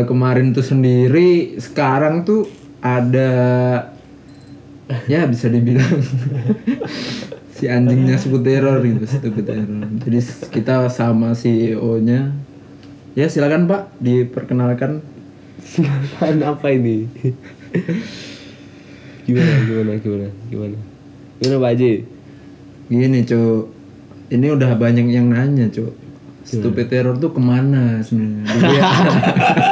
Kalau kemarin tuh sendiri, sekarang tuh ada ya bisa dibilang si anjingnya sebut teror gitu, sebut teror. Jadi kita sama CEO-nya. Ya silakan Pak diperkenalkan. Silakan apa ini? gimana gimana gimana gimana? Gimana Pak Haji? Gini Cuk, ini udah banyak yang nanya Cuk. Stupid terror tuh ke mana sebenarnya?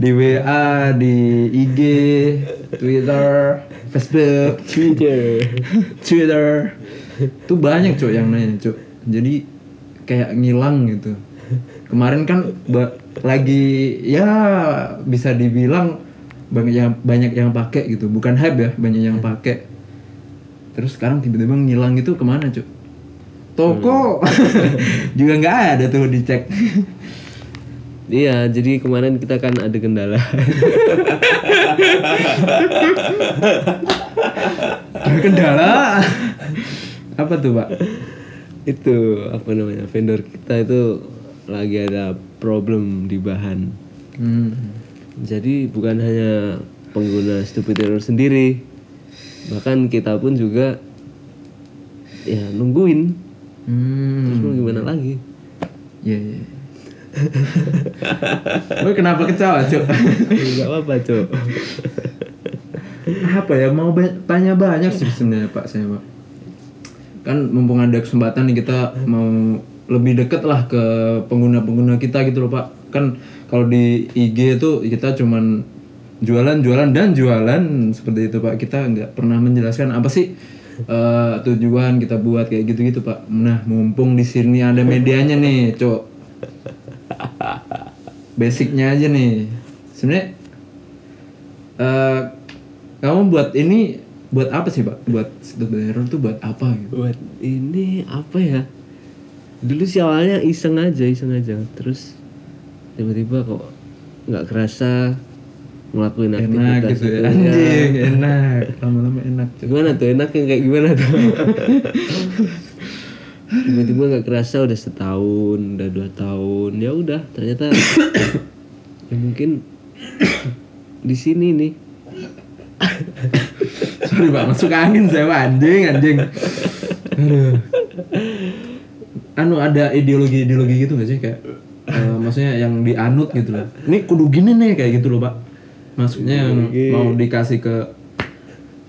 Di WA, di IG, Twitter, Facebook, Twitter. Twitter. Tuh banyak Cuk yang nanya Cuk. Jadi kayak ngilang gitu. Kemarin kan lagi ya bisa dibilang banyak yang banyak yang pakai gitu. Bukan hype ya, banyak yang pakai. Terus sekarang tiba-tiba ngilang itu ke mana Cuk? Toko juga nggak ada tuh dicek. Iya, jadi kemarin kita kan ada kendala. Kendala apa tuh Pak? itu apa namanya vendor kita itu lagi ada problem di bahan. Hmm. Jadi bukan hanya pengguna stupid error sendiri, bahkan kita pun juga ya nungguin. Hmm. Terus mau gimana lagi? Iya, iya. Lu kenapa ketawa, Cuk? Enggak apa-apa, Cok. apa ya mau ba- tanya banyak sih sebenarnya Pak saya Pak. Kan mumpung ada kesempatan nih kita mau lebih deket lah ke pengguna-pengguna kita gitu loh Pak. Kan kalau di IG itu kita cuman jualan, jualan dan jualan seperti itu Pak. Kita nggak pernah menjelaskan apa sih eh, tujuan kita buat kayak gitu-gitu Pak. Nah mumpung di sini ada medianya nih, Cok. Basicnya aja nih. Sebenarnya eh kamu buat ini buat apa sih pak? Buat stupid error tuh buat apa gitu? Buat ini apa ya? Dulu sih awalnya iseng aja, iseng aja. Terus tiba-tiba kok nggak kerasa ngelakuin Enak aktivitas gitu itu. ya. Anjing, enak. Lama-lama enak. Gimana tuh enaknya kayak gimana tuh? Tiba-tiba nggak kerasa udah setahun, udah dua tahun, ya udah ternyata ya mungkin di sini nih Sorry pak, masuk angin saya anjing anjing. Aduh. Anu ada ideologi-ideologi gitu gak sih kayak eh, maksudnya yang dianut gitu loh. Ini kudu gini nih kayak gitu loh pak. Maksudnya yang mau dikasih ke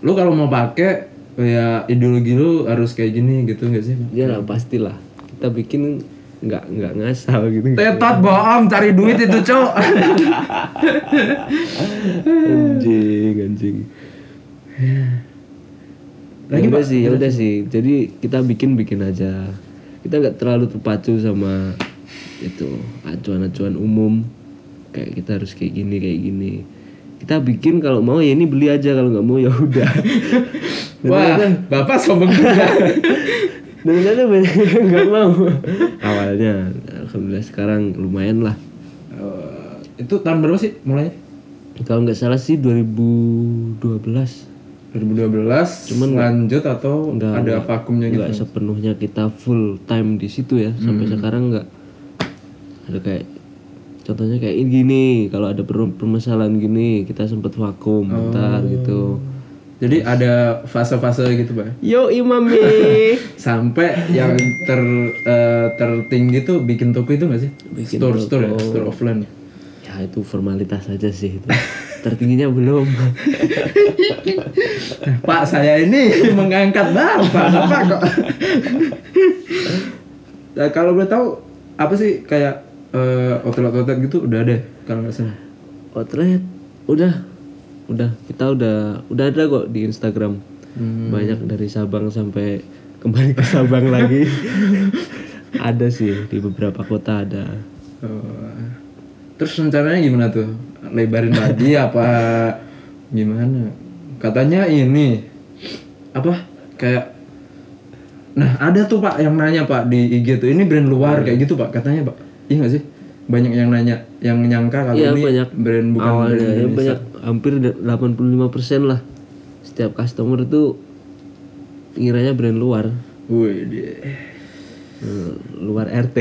lu kalau mau pakai kayak ideologi lu harus kayak gini gitu gak sih? Pak? ya lah pastilah. Kita bikin nggak nggak ngasal gitu. Tetot bohong cari duit itu cok. anjing anjing. Lagi, ya udah sih ya udah sih? jadi kita bikin bikin aja. Kita nggak terlalu terpacu sama itu acuan-acuan umum. Kayak kita harus kayak gini kayak gini kita bikin kalau mau ya ini beli aja kalau nggak mau ya udah. Wah, bapak sombong juga. dan ternyata banyak yang nggak mau. Awalnya alhamdulillah sekarang lumayan lah. Eh, itu tahun berapa sih mulainya? kalau nggak salah sih 2012 2012 cuman lanjut atau Enggak, ada enggak. vakumnya gitu? nggak sepenuhnya kita full time di situ ya. Sampai sekarang nggak. Ada kayak contohnya kayak ini gini kalau ada per- permasalahan gini kita sempat vakum bentar gitu. Jadi ada fase-fase gitu pak? Yo imami sampai yang ter eh, tertinggi tuh bikin toko itu nggak sih? Store store ya? Store offline. Ya itu formalitas aja sih itu. Tertingginya belum. Pak saya ini mengangkat bapak bapak kok. Nah, kalau boleh tahu apa sih kayak eh, outlet-outlet gitu udah ada kalau nggak salah. Outlet udah. Udah kita udah udah ada kok di Instagram. Banyak dari Sabang sampai kembali ke Sabang lagi. Ada sih di beberapa kota ada. Oh. terus rencananya gimana tuh? Lebarin lagi apa gimana? Katanya ini apa? Kayak nah ada tuh pak yang nanya pak di IG tuh. Ini brand luar kayak gitu pak katanya pak iya nggak sih banyak yang nanya yang nyangka kalau Iya ini banyak brand bukan awalnya brand ya Indonesia. banyak hampir 85% lah setiap customer itu ngiranya brand luar Wih, dia. Eh, luar RT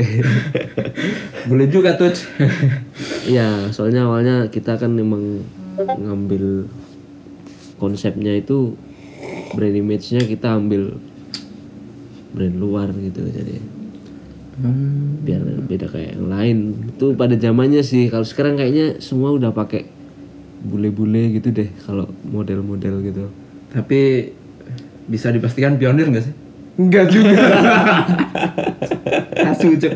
Boleh juga tuh. Iya, soalnya awalnya kita kan memang ngambil konsepnya itu brand image-nya kita ambil brand luar gitu jadi Hmm. biar beda kayak yang lain itu pada zamannya sih kalau sekarang kayaknya semua udah pakai bule-bule gitu deh kalau model-model gitu Tapi bisa dipastikan pionir nggak sih? enggak juga Asu cok.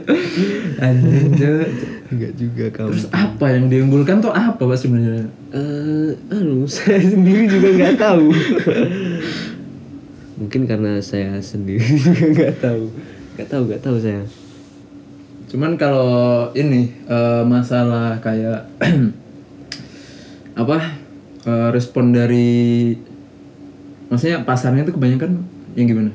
Anjing cok. enggak juga kamu Terus apa yang diunggulkan tuh apa pak sebenarnya? eh anu saya sendiri juga nggak tahu mungkin karena saya sendiri juga nggak tahu nggak tahu nggak tahu saya Cuman kalau ini eh, masalah kayak apa eh, respon dari maksudnya pasarnya itu kebanyakan yang gimana?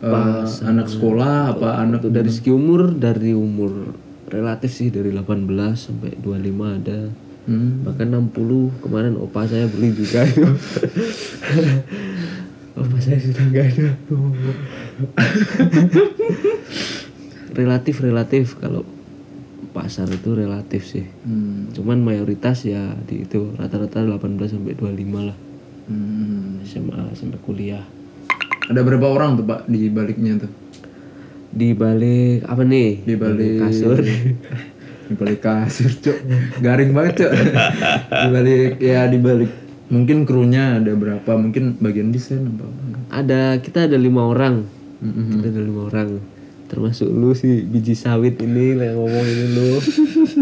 Eh, anak sekolah apa anak Untuk dari segi umur dari umur relatif sih dari 18 sampai 25 ada. Hmm. bahkan 60 kemarin opa saya beli juga. Itu opa saya sudah nggak ada relatif relatif kalau pasar itu relatif sih. Hmm. cuman mayoritas ya di itu rata-rata 18 sampai 25 lah. Hmm. SMA sampai kuliah. Ada berapa orang tuh pak di baliknya tuh? di balik apa nih? Di balik kasur. Di balik kasur cok garing banget cok di balik ya di balik. Mungkin krunya ada berapa mungkin bagian desain apa ada kita ada lima orang. Kita ada lima orang termasuk lu sih biji sawit ini yang ngomong ini lu.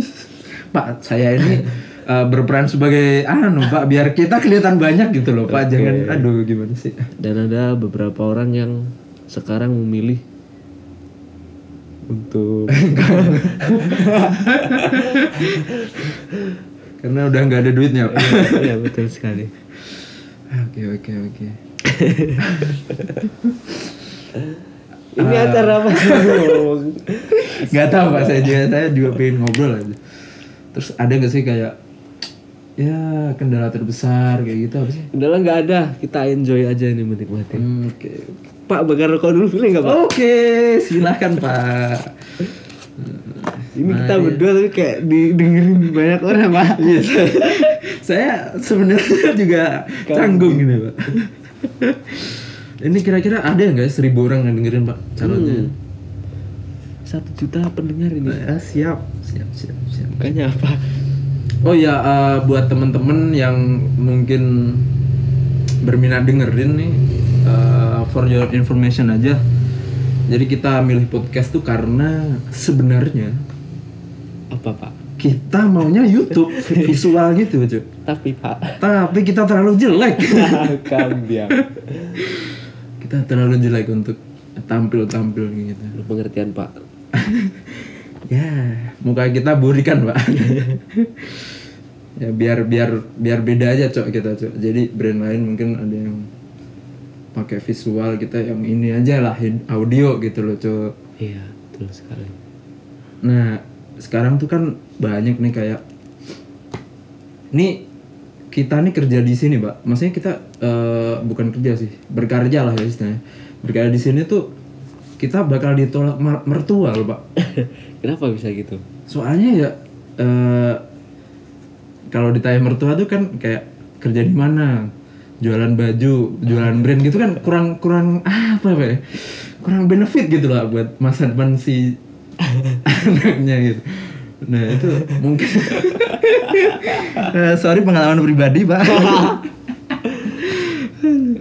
Pak saya ini eh, berperan sebagai anu pak biar kita kelihatan banyak gitu loh pak. Jangan aduh gimana sih? Dan ada beberapa orang yang sekarang memilih untuk karena udah nggak ada duitnya pak. Ya betul sekali. Oke oke oke ini acara apa? Sih nggak tahu pak. Saya juga saya juga pengen ngobrol aja. Terus ada nggak sih kayak ya kendala terbesar kayak gitu apa sih? Udahlah nggak ada. Kita enjoy aja ini menikmati. Hmm, oke. Pak bakar rokok dulu boleh nggak pak? Oke, silahkan Pak. ini kita berdua tapi kayak didengerin banyak orang pak. Iya, saya, saya sebenarnya juga canggung ini Pak. ini kira-kira ada nggak seribu orang yang dengerin Pak calonnya? satu juta pendengar ini Ya, siap, siap, siap, siap. bukannya apa Oh ya, eh, buat temen-temen yang mungkin berminat dengerin nih, eh, for your information aja. Jadi kita milih podcast tuh karena sebenarnya apa pak kita maunya YouTube visual gitu cuy. tapi pak Tapi kita terlalu jelek. kambiang kita terlalu jelek untuk tampil-tampil gitu. Lu pengertian pak Ya, muka kita burikan, Pak. ya biar biar biar beda aja, Cok, kita, Cok. Jadi brand lain mungkin ada yang pakai visual, kita yang ini aja lah audio gitu loh, Cok. iya betul sekali Nah, sekarang tuh kan banyak nih kayak ini kita nih kerja di sini, Pak. Maksudnya kita eh, bukan kerja sih, berkarya lah ya istilahnya. Berkarya di sini tuh kita bakal ditolak mer- mertua loh, Pak. kenapa bisa gitu Soalnya ya eh kalau ditanya mertua tuh kan kayak kerja di mana? Jualan baju, jualan brand gitu kan kurang kurang apa ya? Kurang benefit gitu lah buat masa depan si anaknya gitu. Nah, itu mungkin. Eh, sorry pengalaman pribadi, Pak.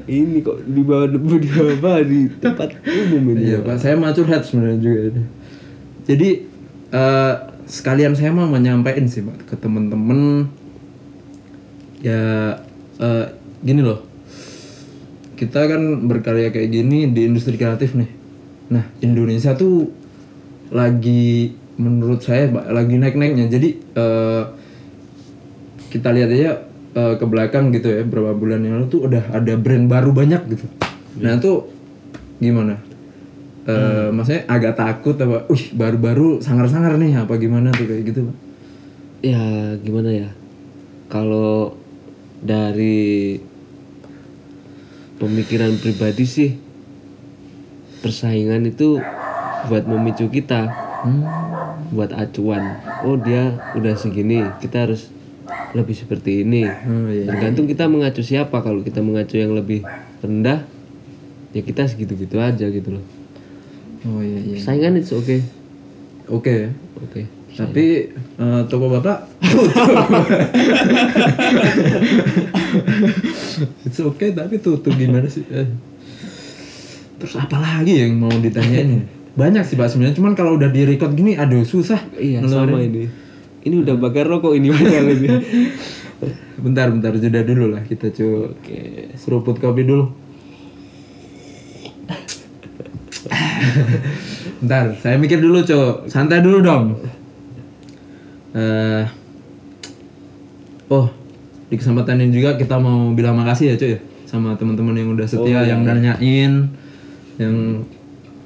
ini kok di bawah debu di bawah di tempat umum ini. Iya pak, saya mau curhat sebenarnya juga ini. Jadi eh, sekalian saya mau menyampaikan sih pak ke temen-temen ya eh, gini loh, kita kan berkarya kayak gini di industri kreatif nih. Nah Indonesia tuh lagi menurut saya lagi naik-naiknya. Jadi eh, kita lihat aja eh, ke belakang gitu ya beberapa bulan yang lalu tuh udah ada brand baru banyak gitu. Nah itu gimana? Eh, Maksudnya agak takut apa? Wih baru-baru sangar-sangar nih apa gimana tuh kayak gitu pak? ya gimana ya kalau dari pemikiran pribadi sih persaingan itu buat memicu kita Hmm. Buat acuan oh dia udah segini kita harus lebih seperti ini Oh iya. tergantung kita mengacu siapa kalau kita mengacu yang lebih rendah ya kita segitu-gitu aja gitu loh Oh iya iya. saingan itu oke Oke. oke Tapi eh, toko bapak It's okay tapi tutup gimana sih? Eh. Terus apa lagi yang mau ditanyain? Banyak sih pak sebenarnya. Cuman kalau udah di record gini, aduh susah. iya sama ini ini udah bakar rokok ini padahal ini Bentar bentar jeda dulu lah kita coba oke seruput kopi dulu. Bentar, saya mikir dulu, Cok. Santai dulu dong. eh oh, di kesempatan ini juga kita mau bilang makasih ya, Cok ya, sama teman-teman yang udah setia, yang nanyain, yang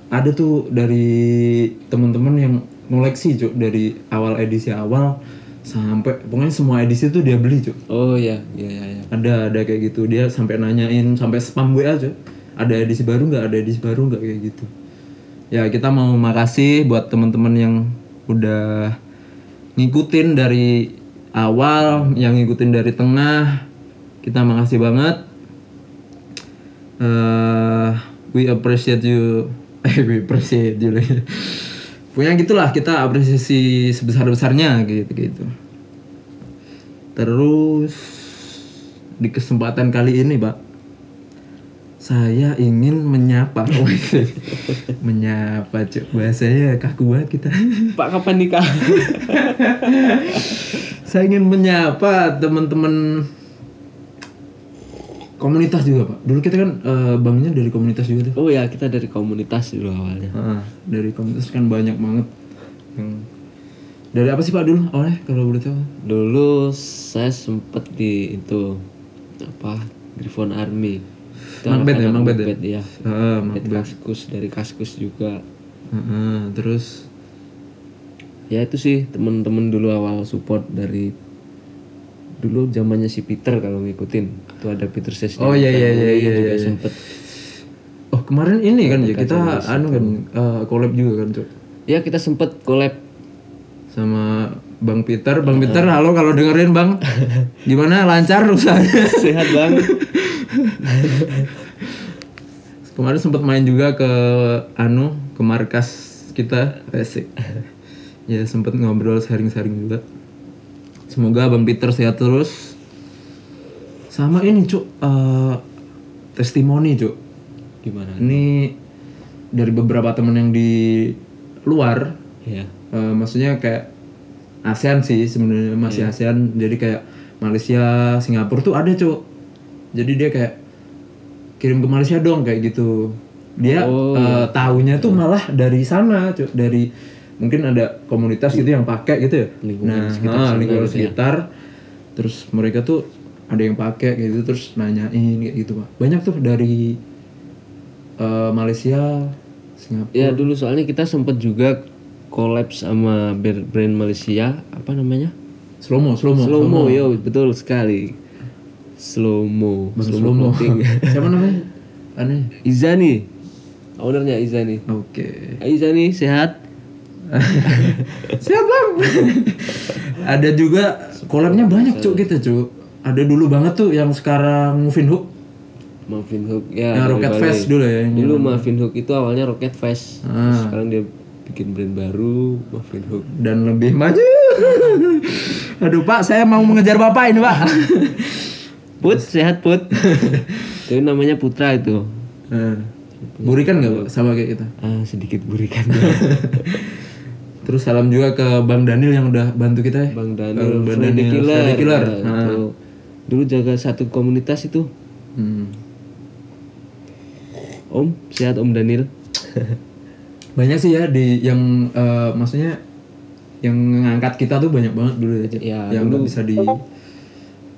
ada tuh dari teman-teman yang ngoleksi, Cok, dari awal edisi awal sampai pokoknya semua edisi tuh dia beli, Cok oh ya ya ya, ya. ada ada kayak gitu. Dia sampai nanyain sampai spam gue aja ada edisi baru nggak? Ada edisi baru nggak? Kayak gitu. Ya kita mau makasih buat teman-teman yang udah ngikutin dari awal yang ngikutin dari tengah. Kita makasih banget. Eh we appreciate you you lagi. punya gitulah kita apresiasi sebesar besarnya gitu gitu. Terus di kesempatan kali ini pak saya ingin menyapa. Menyapa cuk. Bahasanya kaku banget kita? Pak kapan nikah? Saya ingin menyapa teman-teman komunitas juga pak. Dulu kita kan eh, banknya dari komunitas juga tuh. Oh ya kita dari komunitas dulu awalnya. Ah, dari komunitas kan banyak banget yang dari apa sih pak dulu awalnya kalau boleh tahu? Dulu saya sempet di itu apa Griffon Army. Itu Macbeth ya, Macbeth ya? Ya Macbeth kaskus dari kaskus juga. Ah, ah, terus? Ya itu sih temen-temen dulu awal support dari dulu zamannya si Peter kalau ngikutin itu ada Peter Session Oh, iya, iya, iya, iya, juga iya. sempet. Oh kemarin ini kan ya kita anu kan eh, collab juga kan cuk? Ya kita sempet collab. Sama Bang Peter. Bang Peter halo kalau dengerin Bang. Gimana? Lancar usahanya sehat banget kemarin sempat main juga ke anu ke markas kita asik ya sempat ngobrol sharing-sharing juga. Semoga bang Peter sehat terus sama ini cuk eh, testimoni cuk. Gimana? Ini dari beberapa temen yang di luar ya eh, maksudnya kayak ASEAN sih sebenarnya masih ASEAN. Jadi kayak Malaysia Singapura tuh ada cuk. Jadi dia kayak kirim ke Malaysia dong kayak gitu. Dia eh, taunya tuh malah dari sana cuk. Dari mungkin ada komunitas gitu yang pakai gitu ya. Lingkungan nah sekitar ah, sana lingkungan gitu ya. sekitar. Terus mereka tuh ada yang pakai gitu terus nanyain kayak gitu pak. Banyak tuh dari eh, Malaysia Singapura. Ya dulu soalnya kita sempet juga collab sama brand Malaysia apa namanya? Slow mo slow mo slow mo yo betul sekali. Slow mo slow mo siapa namanya? Aneh. Izani. Ownernya Izani. Oke. Hai Izani sehat? Siap bang ada juga collabnya banyak cuk kita cuk ada dulu banget tuh yang sekarang Moving Hook. Marvin Hook ya yang Rocket Bali. Fest dulu ya yang dulu Marvin Hook itu awalnya Rocket Fest. Ah. Terus sekarang dia bikin brand baru Marvin Hook. Dan lebih maju. Aduh pak saya mau mengejar bapak ini pak. Put sehat Put. Itu namanya Putra itu. Nah, burikan nggak pak sama kayak kita? Ah sedikit burikan. Terus salam juga ke Bang Daniel yang udah bantu kita ya. Bang Daniel Bang Freddy Daniel, Killer, Freddy Killer. Ya, Ah. itu. Dulu jaga satu komunitas itu. Hmm. Om sehat Om Daniel. Banyak sih ya di yang eh, maksudnya yang ngangkat kita tuh banyak banget dulu ya. Ya, yang nggak bisa di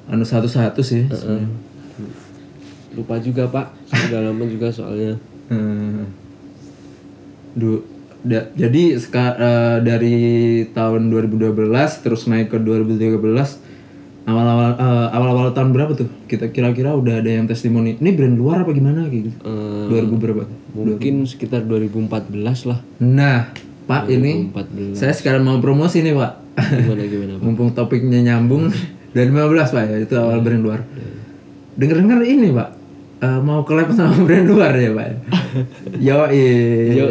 anu satu-satu sih sebenarnya. lupa juga Pak. Sudah lama juga soalnya. Eh, du- da- jadi seka- eh, dari tahun 2012 terus naik ke 2013 awal-awal eh, awal-awal tahun berapa tuh? Kita kira-kira udah ada yang testimoni. Ini brand luar apa gimana gitu? Eh, 2000 berapa? mungkin sekitar 2014 lah. Nah pak ini 2014 saya sekarang mau promosi nih pak. Gimana gimana Pak? mumpung topiknya nyambung 2015 pak ya itu awal brand luar. Denger-denger ini pak eh, mau collab sama brand luar ya pak? Yo Yo,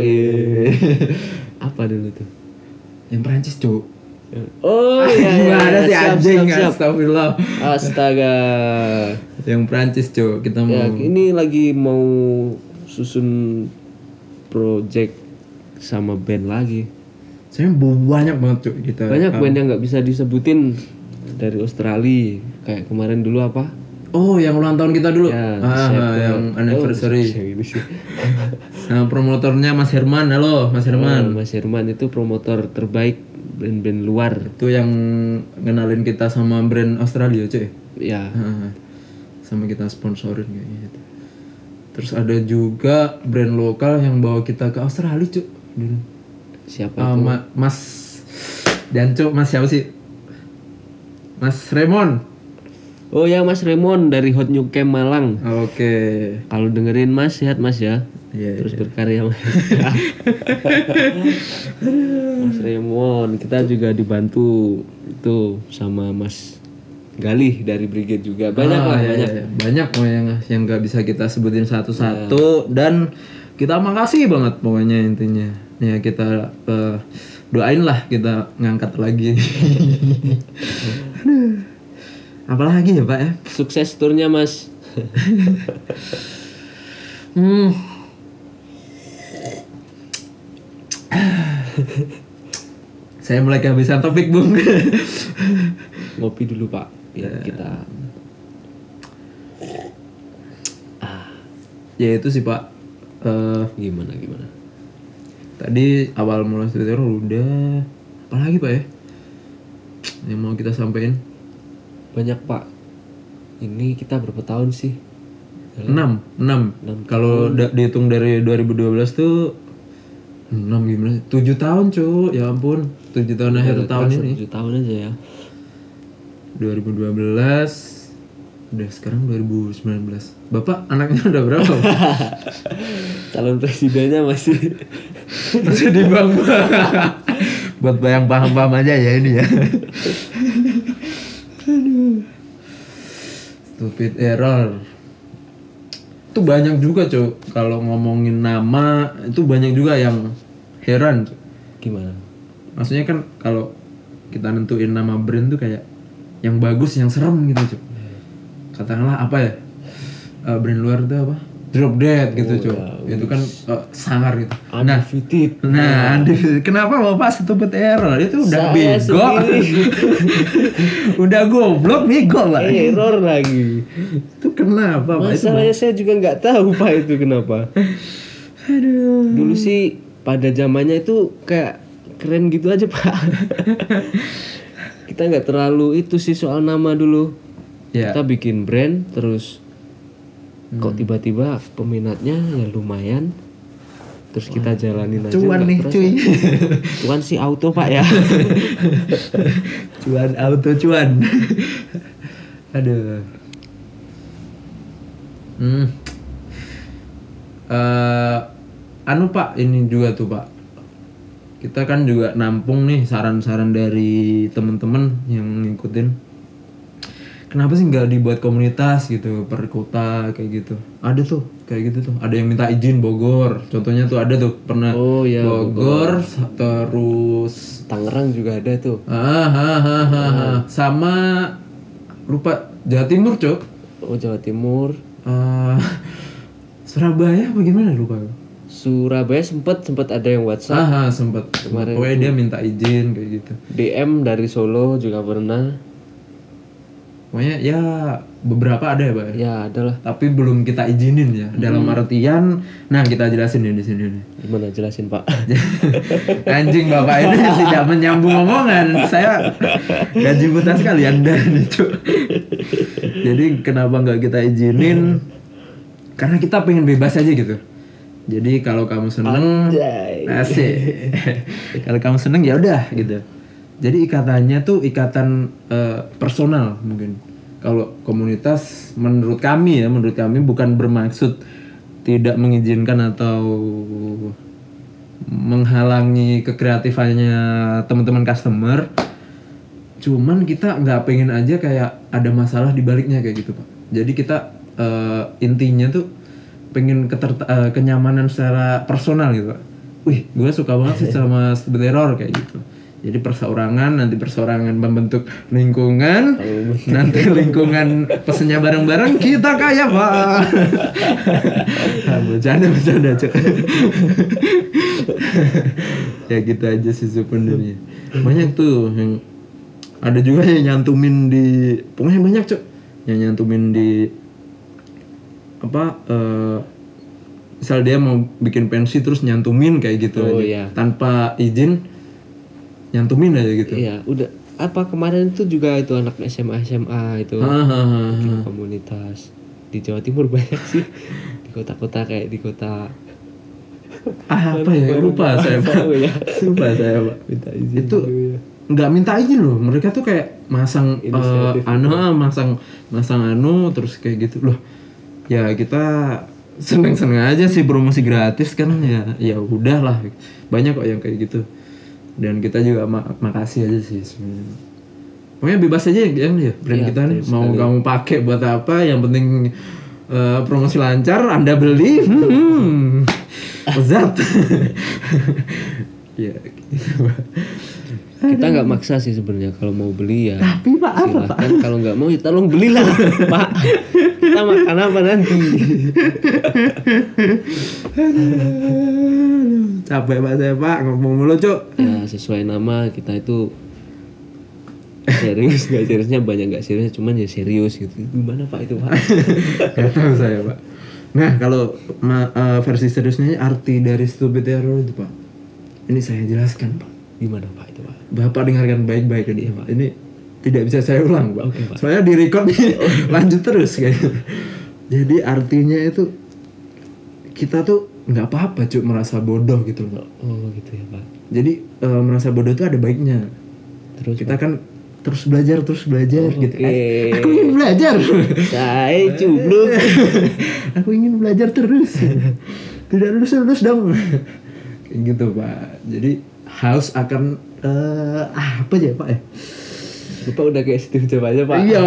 apa dulu tuh? Yang Prancis cuk oh iya, iya, gimana iya. sih Siap, anjing? astagfirullah. Astaga. Yang Prancis cuk. Kita mau ya ini lagi mau susun project sama band lagi. Saya banyak banget cuk kita banyak band yang nggak bisa disebutin dari Australia. Kayak kemarin dulu apa oh yang ulang tahun kita dulu ya ah, Shepherd. yang Oh, anniversary sih. Nah, promotornya Mas Herman, halo Mas Herman. Oh, Mas Herman itu promotor terbaik band-band luar Itu yang ngenalin kita sama brand Australia, cuy. ya Ah, sama kita sponsorin kayak gitu. Terus ada juga brand lokal yang bawa kita ke Australia, cuy. Siapa Ah, Ma- Mas dan cuk Mas siapa sih? Mas Raymond. Oh ya Mas Raymond dari Hot New Camp Malang Oke. kalau dengerin Mas sehat Mas ya Iya. terus berkarya Mas. Mas Raymond kita juga dibantu itu sama Mas Galih dari Brigade juga banyak Ah, lah iya, banyak iya. banyak pokoknya yang yang nggak bisa kita sebutin satu-satu dan kita makasih banget pokoknya intinya ya kita eh, doain lah kita ngangkat lagi. apalagi ya pak ya? Sukses turnya Mas. Hmm. saya mulai kehabisan topik bung. Ngopi dulu Pak ya. kita ya itu sih pak. Eh, gimana gimana? Tadi awal mulai teror udah. Apalagi pak ya? Yang mau kita sampaikan banyak Pak. Ini kita berapa tahun sih? 6 6 kalau da- dihitung dari 2012 tuh 6 gimana? 7 tahun cu ya ampun. 7 tahun akhir tahun ini. tujuh tahun aja ya. 2012 udah sekarang 2019 Bapak anaknya udah berapa? Calon presidennya masih Masih di bang Buat bayang paham-paham aja ya ini ya Aduh. Stupid error. Itu banyak juga cok Kalau ngomongin nama Itu banyak juga yang heran Cuk. gimana? Maksudnya kan kalau kita nentuin nama brand tuh kayak Yang bagus, yang serem gitu cok Katakanlah apa ya? Eh, Brand luar tuh apa? Drop Dead gitu cok Itu kan eh, sangar gitu Nah undefeated Nah, Andi, kenapa Bapak stupid error? Itu udah Saya bego. udah goblok bego, Pak. error lagi Itu kenapa, Pak? Itu masalahnya saya juga nggak tahu Pak itu kenapa aduh. dulu sih pada zamannya itu kayak keren gitu aja Pak kita nggak terlalu itu sih soal nama dulu Ya. kita bikin brand terus kok tiba-tiba peminatnya ya lumayan terus kita jalanin aja Cuan nih, terasa. cuy. cuan sih auto pak ya cuan auto cuan. aduh. Hmm. Eh, anu Pak, ini juga tuh Pak. Kita kan juga nampung nih saran-saran dari teman-teman yang ngikutin. Kenapa sih nggak dibuat komunitas gitu per kota kayak gitu? Ada tuh kayak gitu tuh. Ada yang minta izin Bogor. Contohnya tuh ada tuh pernah oh ya Bogor, terus Tangerang juga ada tuh. Ah, ah, ah, ah, ah. sama lupa Jawa Timur cok oh Jawa Timur. Ah, Surabaya apa gimana? Lupa. Surabaya sempet sempet ada yang WhatsApp. Ah, ah, sempat pokoknya dia minta izin kayak gitu. DM dari Solo juga pernah pokoknya ya beberapa ada ya pak ya? ya adalah tapi belum kita izinin ya. Dalam artian nah kita jelasin ya di sini nih. Gimana? Jelasin Pak. Anjing bapak ini tidak menyambung omongan. Saya gaji buta sekali anda itu jadi kenapa nggak kita izinin? Karena kita pengen bebas aja gitu. Jadi kalau kamu seneng Anjay. asik. Kalau kamu seneng ya udah gitu jadi ikatannya tuh ikatan eh, personal mungkin. Kalau komunitas menurut kami ya menurut kami bukan bermaksud tidak mengizinkan atau menghalangi kekreatifannya teman-teman customer. Cuman kita nggak pengen aja kayak ada masalah di baliknya kayak gitu pak. Jadi kita eh, intinya tuh pengen keter- eh, kenyamanan secara personal gitu pak. Wih gue suka banget sih sama stupid error kayak gitu jadi perseorangan nanti perseorangan membentuk lingkungan. Nanti lingkungan pesennya bareng-bareng kita kaya pak. Bercanda bercanda cok ya gitu aja sih sebenarnya. Banyak tuh yang ada juga yang nyantumin di pokoknya banyak cok yang nyantumin di apa eh misal dia mau bikin pensi terus nyantumin kayak gitu Oh, aja iya. tanpa izin nyantumin aja gitu. Iya, udah. Apa kemarin itu juga itu anak SMA SMA itu. Bikin komunitas. Di Jawa Timur banyak sih. Di kota-kota kayak di kota ah, apa ya? Lupa saya pak. Ya. lupa saya pak. Minta izin itu ya. nggak minta izin loh. Mereka tuh kayak masang eh, anu ah, masang masang anu terus kayak gitu. Loh ya kita seneng seneng aja sih promosi gratis kan. Ya ya udah lah. Banyak kok yang kayak gitu dan kita juga ma- makasih aja sih sebenarnya. Pokoknya bebas aja ya yang ya brand kita nih. Mau kamu pakai buat apa yang penting eh, promosi lancar anda beli. Hmm, lezat ya gitu kita nggak maksa sih sebenarnya kalau mau beli ya. Tapi pak apa silahkan kalau nggak mau ya tolong belilah pak. Kita makan apa nanti? Capek pak saya pak. Ngomong mulu cuk. Ya sesuai nama kita itu serius nggak seriusnya banyak nggak serius cuman ya serius gitu. Gimana pak itu pak? Gak tahu saya pak. Nah kalau ma- eh, versi seriusnya arti dari stupid error itu pak. Ini saya jelaskan pak gimana pak itu pak? Bapak dengarkan baik-baik ini pak. Ini tidak bisa saya ulang pak. Oke, Pak. soalnya di record nih lanjut terus kayaknya jadi artinya itu kita tuh nggak apa-apa cuk merasa bodoh gitu loh oh gitu ya pak. Jadi eh, merasa bodoh itu ada baiknya. Terus kita kan terus belajar terus belajar gitu. Oke. Eh, aku ingin belajar. Saya cubluk. Aku ingin belajar terus. Tidak lulus lulus dong. Kayak gitu pak. Jadi haus akan eh apa aja pak ya? Bapak udah kayak Steve Jobs aja pak. Iya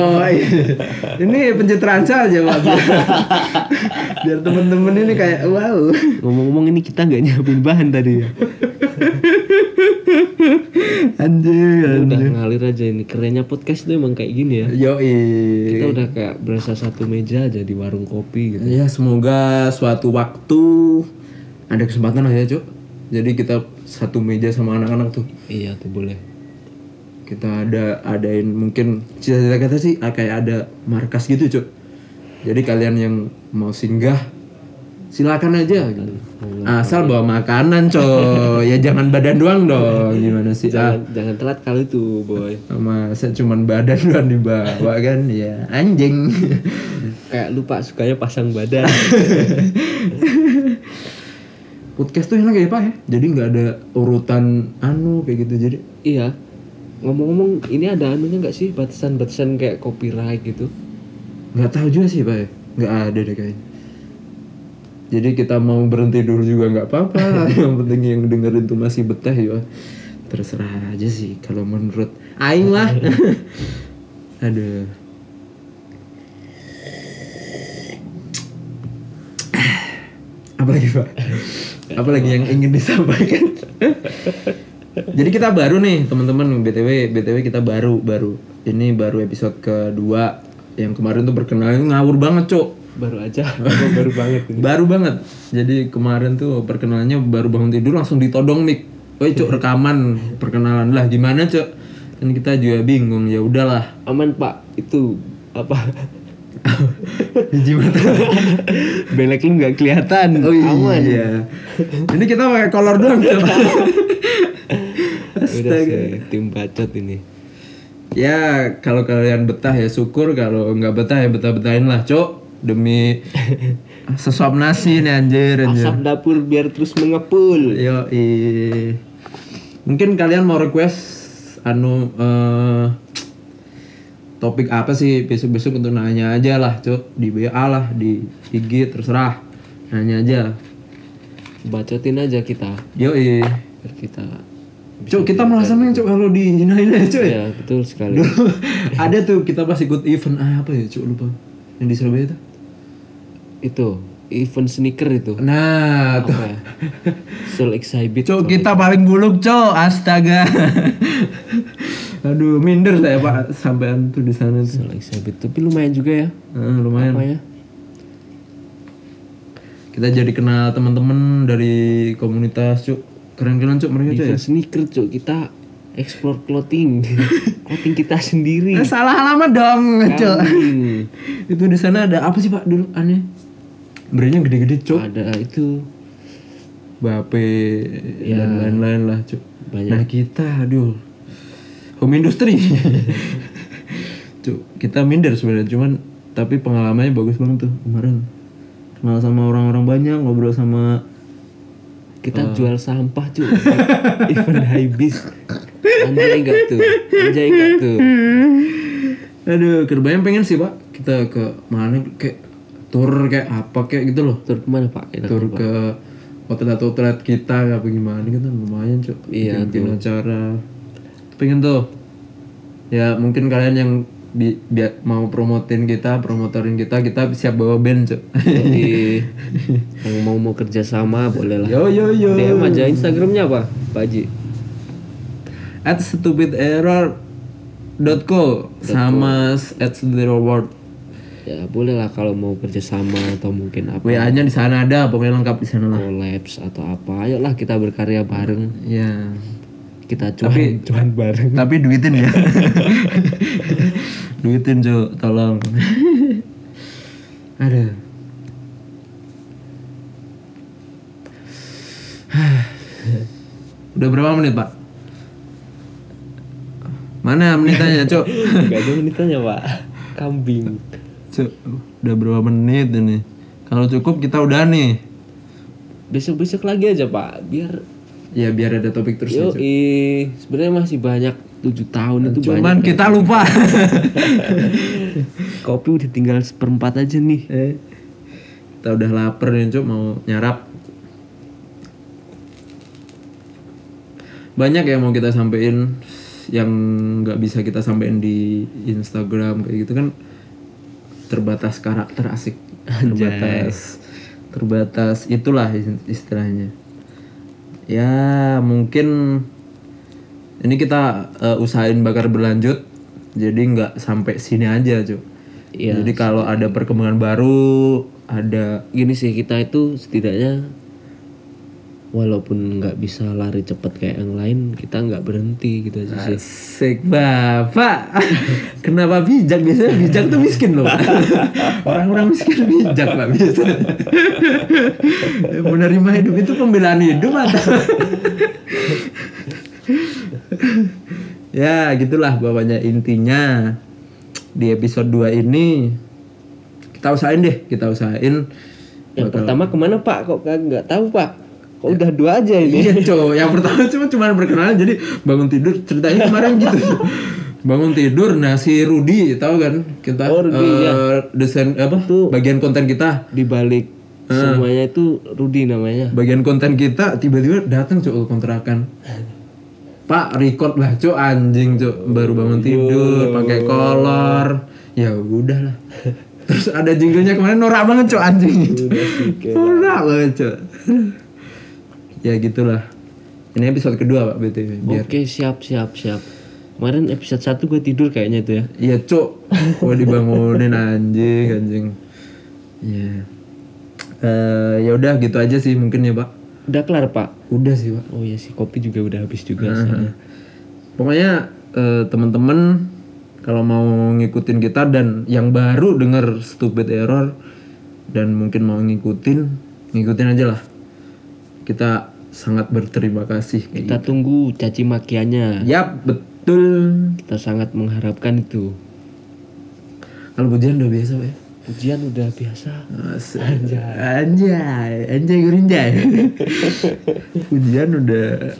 ini pencitraan saja pak. Biar temen-temen ini kayak wow. Ngomong-ngomong ini kita nggak nyiapin bahan tadi ya? Anjing udah anjing. ngalir aja ini. Kerennya podcast itu emang kayak gini ya. Yo kita udah kayak berasa satu meja aja di warung kopi gitu. Ya semoga suatu waktu ada kesempatan lah ya cuk. Jadi kita satu meja sama anak-anak tuh. Iya tuh boleh. Kita ada adain mungkin cita-cita kita sih ah, kayak ada markas gitu cuk. Jadi kalian yang mau singgah silakan aja gitu. Asal bawa makanan coy ya jangan badan doang dong. Gimana sih? Ah. jangan, jangan telat kali tuh boy. Masa cuman badan doang dibawa kan? Ya anjing. Kayak lupa sukanya pasang badan podcast tuh enak ya pak ya? Jadi nggak ada urutan anu kayak gitu jadi iya. Ngomong-ngomong ini ada anunya nggak sih? Batasan-batasan kayak copyright gitu? Nggak tahu juga sih pak ya. Nggak ada deh kayaknya. Jadi kita mau berhenti dulu juga nggak apa-apa. Yang penting yang dengerin tuh masih betah ya. Terserah aja sih kalau menurut Aing lah. Aduh apalagi pak? Apalagi yang ingin disampaikan? Jadi kita baru nih teman-teman. Btw btw kita baru baru. Ini baru episode kedua. Yang kemarin tuh perkenalan ngawur banget cok baru aja. Baru banget ini. baru banget. Jadi kemarin tuh perkenalannya baru bangun tidur langsung ditodong mic Woi cok rekaman. Perkenalan. Lah gimana cok kan kita juga bingung. Ya udahlah. Aman pak. Itu apa biji mata belek lu nggak kelihatan. Oh aman. Iya ini kita pakai kolor doang sih tim bacot ini. Ya kalau kalian betah ya syukur kalau nggak betah ya betah betahin lah cok. Demi sesuap nasi nih anjir anjir. Asap dapur biar terus mengepul. Yo, mungkin kalian mau request anu eh topik apa sih? Besok-besok untuk nanya aja lah cuk. Di BA lah di IG terserah. Nanya aja. Bacotin aja kita. Yo biar kita cuk kita malah seneng cuk kalau di cuk ya? Ya betul sekali. Dulu ada tuh kita pas ikut event ah, apa ya cuk lupa. Yang di Surabaya itu itu event sneaker itu. Nah tuh. apa ya? Soul Exhibit. Cuk kita paling buluk cuk. Astaga aduh minder saya pak sampean tuh di sana tuh. Soul Exhibit tapi lumayan juga ya. Ah, lumayan. Apa ya? Kita jadi kenal teman-teman dari komunitas cuk. Keren-keren cuk mereka cuk ya? Sneaker cok kita explore clothing. Clothing kita sendiri. Eh, salah alamat dong cuk. Itu di sana ada apa sih pak dulu aneh? Brandnya gede-gede cuk. Ada itu. Bape dan lain-lain lah cuk. Banyak. nah kita aduh home industry. Cuk kita minder sebenarnya cuman tapi pengalamannya bagus banget tuh kemarin. Kenal sama orang-orang banyak ngobrol sama kita jual sampah cuy. Event habis anjay enggak tuh? Anjay enggak tuh? Aduh kebayang pengen sih pak kita ke mana kayak tour kayak apa kayak gitu loh. Tur ke mana pak? Enak tur ke outlet-outlet kita apa gimana gitu lumayan cok Iya, bikin acara pengen tuh. Ya mungkin kalian yang bi bi- mau promotin kita promotorin kita kita siap bawa band cok yang mau mau kerja sama boleh lah. Yo yo yo DM aja Instagramnya apa Pak Haji? At stupiderror.co sama at stupidreward. Ya boleh lah kalau mau kerja sama atau mungkin apa. Wa nya di sana ada pokoknya lengkap di sana lah. Collabs atau apa ayolah kita berkarya bareng. Ya kita cuan cuan bareng. tapi duitin ya. Duitin cok tolong. Ada. Udah berapa menit pak? Mana menitnya cok Gak ada menitannya pak. Kambing. Cok udah berapa menit ini? Kalau cukup kita udah nih. Besok-besok lagi aja pak. Biar ya biar ada topik terus ya, Yo sebenarnya masih banyak tujuh tahun itu cuman kita lupa. Banyak kopi udah tinggal seperempat aja nih. Eh, kita udah lapar nih cuk mau nyarap. Banyak yang mau kita sampein yang nggak bisa kita sampein di Instagram kayak gitu kan. Terbatas karakter asik. Terbatas. Terbatas. Itulah istilahnya ya mungkin ini kita eh, usahain bakar berlanjut jadi nggak sampai sini aja cuy Iya. jadi kalau ada perkembangan baru ada gini sih kita itu setidaknya walaupun nggak bisa lari cepet kayak yang lain kita nggak berhenti gitu aja sih. Asik bapak. Kenapa bijak? Biasanya bijak tuh miskin loh. Orang-orang miskin bijak pak biasanya. Menerima hidup itu pembelaan hidup atau? Ya gitulah pokoknya intinya Di episode 2 ini. Kita usahain deh Kita usahain. Yang pertama ke mana pak? Kok nggak tahu pak kok udah dua aja ini? Iya cowok, yang pertama cuma cuma perkenalan jadi bangun tidur ceritanya kemarin gitu. bangun tidur nah si Rudi tahu kan kita Oh, Rudy, eh, desain apa bagian konten kita. di balik semuanya itu Rudi namanya. Bagian konten kita tiba-tiba datang cowok kontrakan. Pak record lah cok anjing cok baru bangun tidur pakai kolor. Ya udahlah. Terus ada jinglenya kemarin norak banget cok anjing. Norak banget cok ya gitulah ini episode kedua pak btw biar oke siap siap siap kemarin episode 1 gue tidur kayaknya itu ya Iya cok, gua dibangunin anjing anjing. Ya, Eh, ya udah gitu aja sih mungkin ya pak. udah kelar pak Udah sih pak. oh iya sih kopi juga udah habis juga soalnya. Pokoknya eh, teman-teman kalau mau ngikutin kita dan yang baru denger stupid error dan mungkin mau ngikutin, ngikutin aja lah. Kita sangat berterima kasih. kita tunggu caci makiannya gitu. Yap betul. kita sangat mengharapkan itu Kalau pujian udah biasa pak ya. pujian udah biasa Asik. Anjay, anjay gurinjay. Pujian udah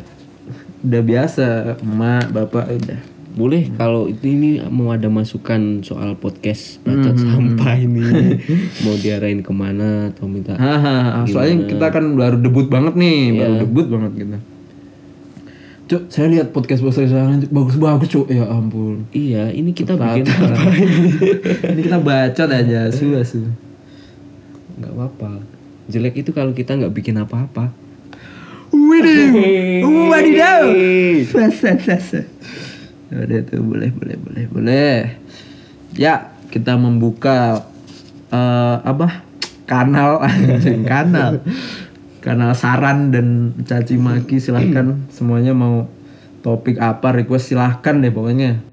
udah biasa emak bapak udah boleh kalau itu ini mau ada masukan soal podcast bacot sampah ini. Mau diarahin ke mana atau minta soalnya kita kan baru debut banget nih, baru debut banget gitu. Cuk, saya lihat podcast bos saya bagus-bagus cuk. Ya ampun. iya ini kita bikin Ini? Kita bacot aja, su su. nggak apa-apa. Jelek itu kalau kita nggak bikin apa-apa. Widih, wadidaw. Sasa, sasa. Udah tuh boleh, boleh, boleh, boleh. Ya, kita membuka eh, apa? Kanal, anjing, kanal, kanal saran dan caci maki silahkan semuanya mau topik apa request silahkan deh pokoknya